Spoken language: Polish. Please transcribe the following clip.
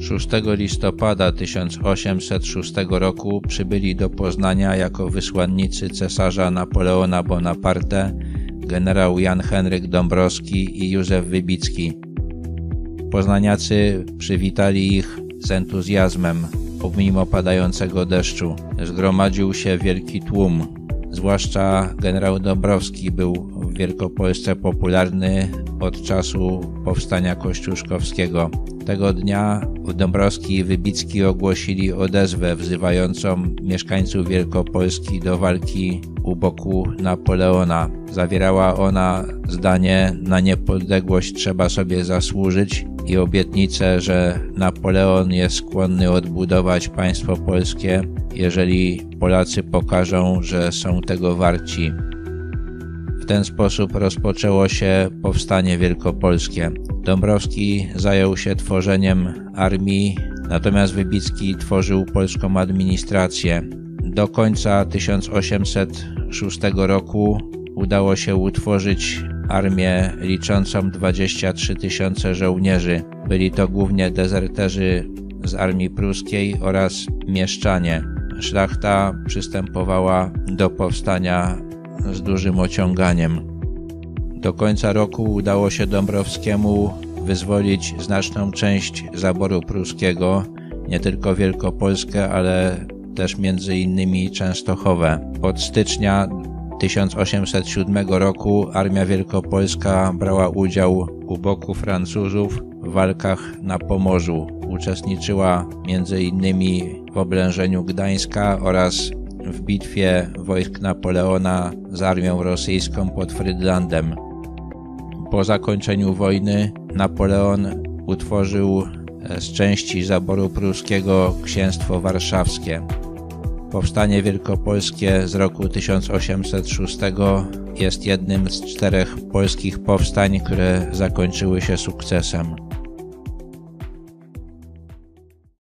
6 listopada 1806 roku przybyli do Poznania jako wysłannicy cesarza Napoleona Bonaparte generał Jan Henryk Dąbrowski i Józef Wybicki. Poznaniacy przywitali ich z entuzjazmem, pomimo padającego deszczu. Zgromadził się wielki tłum. Zwłaszcza generał Dąbrowski był w Wielkopolsce popularny od czasu powstania kościuszkowskiego. Tego dnia Dąbrowski i Wybicki ogłosili odezwę wzywającą mieszkańców Wielkopolski do walki u boku Napoleona. Zawierała ona zdanie na niepodległość trzeba sobie zasłużyć i obietnicę, że Napoleon jest skłonny odbudować państwo polskie, jeżeli Polacy pokażą, że są tego warci. W ten sposób rozpoczęło się powstanie wielkopolskie. Dąbrowski zajął się tworzeniem armii, natomiast Wybicki tworzył polską administrację. Do końca 1806 roku udało się utworzyć armię liczącą 23 tysiące żołnierzy. Byli to głównie dezerterzy z armii pruskiej oraz mieszczanie. Szlachta przystępowała do powstania z dużym ociąganiem. Do końca roku udało się Dąbrowskiemu wyzwolić znaczną część zaboru pruskiego, nie tylko Wielkopolskę, ale też między innymi Częstochowę. Od stycznia 1807 roku Armia Wielkopolska brała udział u boku Francuzów w walkach na Pomorzu. Uczestniczyła m.in. w oblężeniu Gdańska oraz w bitwie wojsk Napoleona z armią rosyjską pod Frydlandem. Po zakończeniu wojny Napoleon utworzył z części zaboru pruskiego księstwo warszawskie. Powstanie wielkopolskie z roku 1806 jest jednym z czterech polskich powstań, które zakończyły się sukcesem.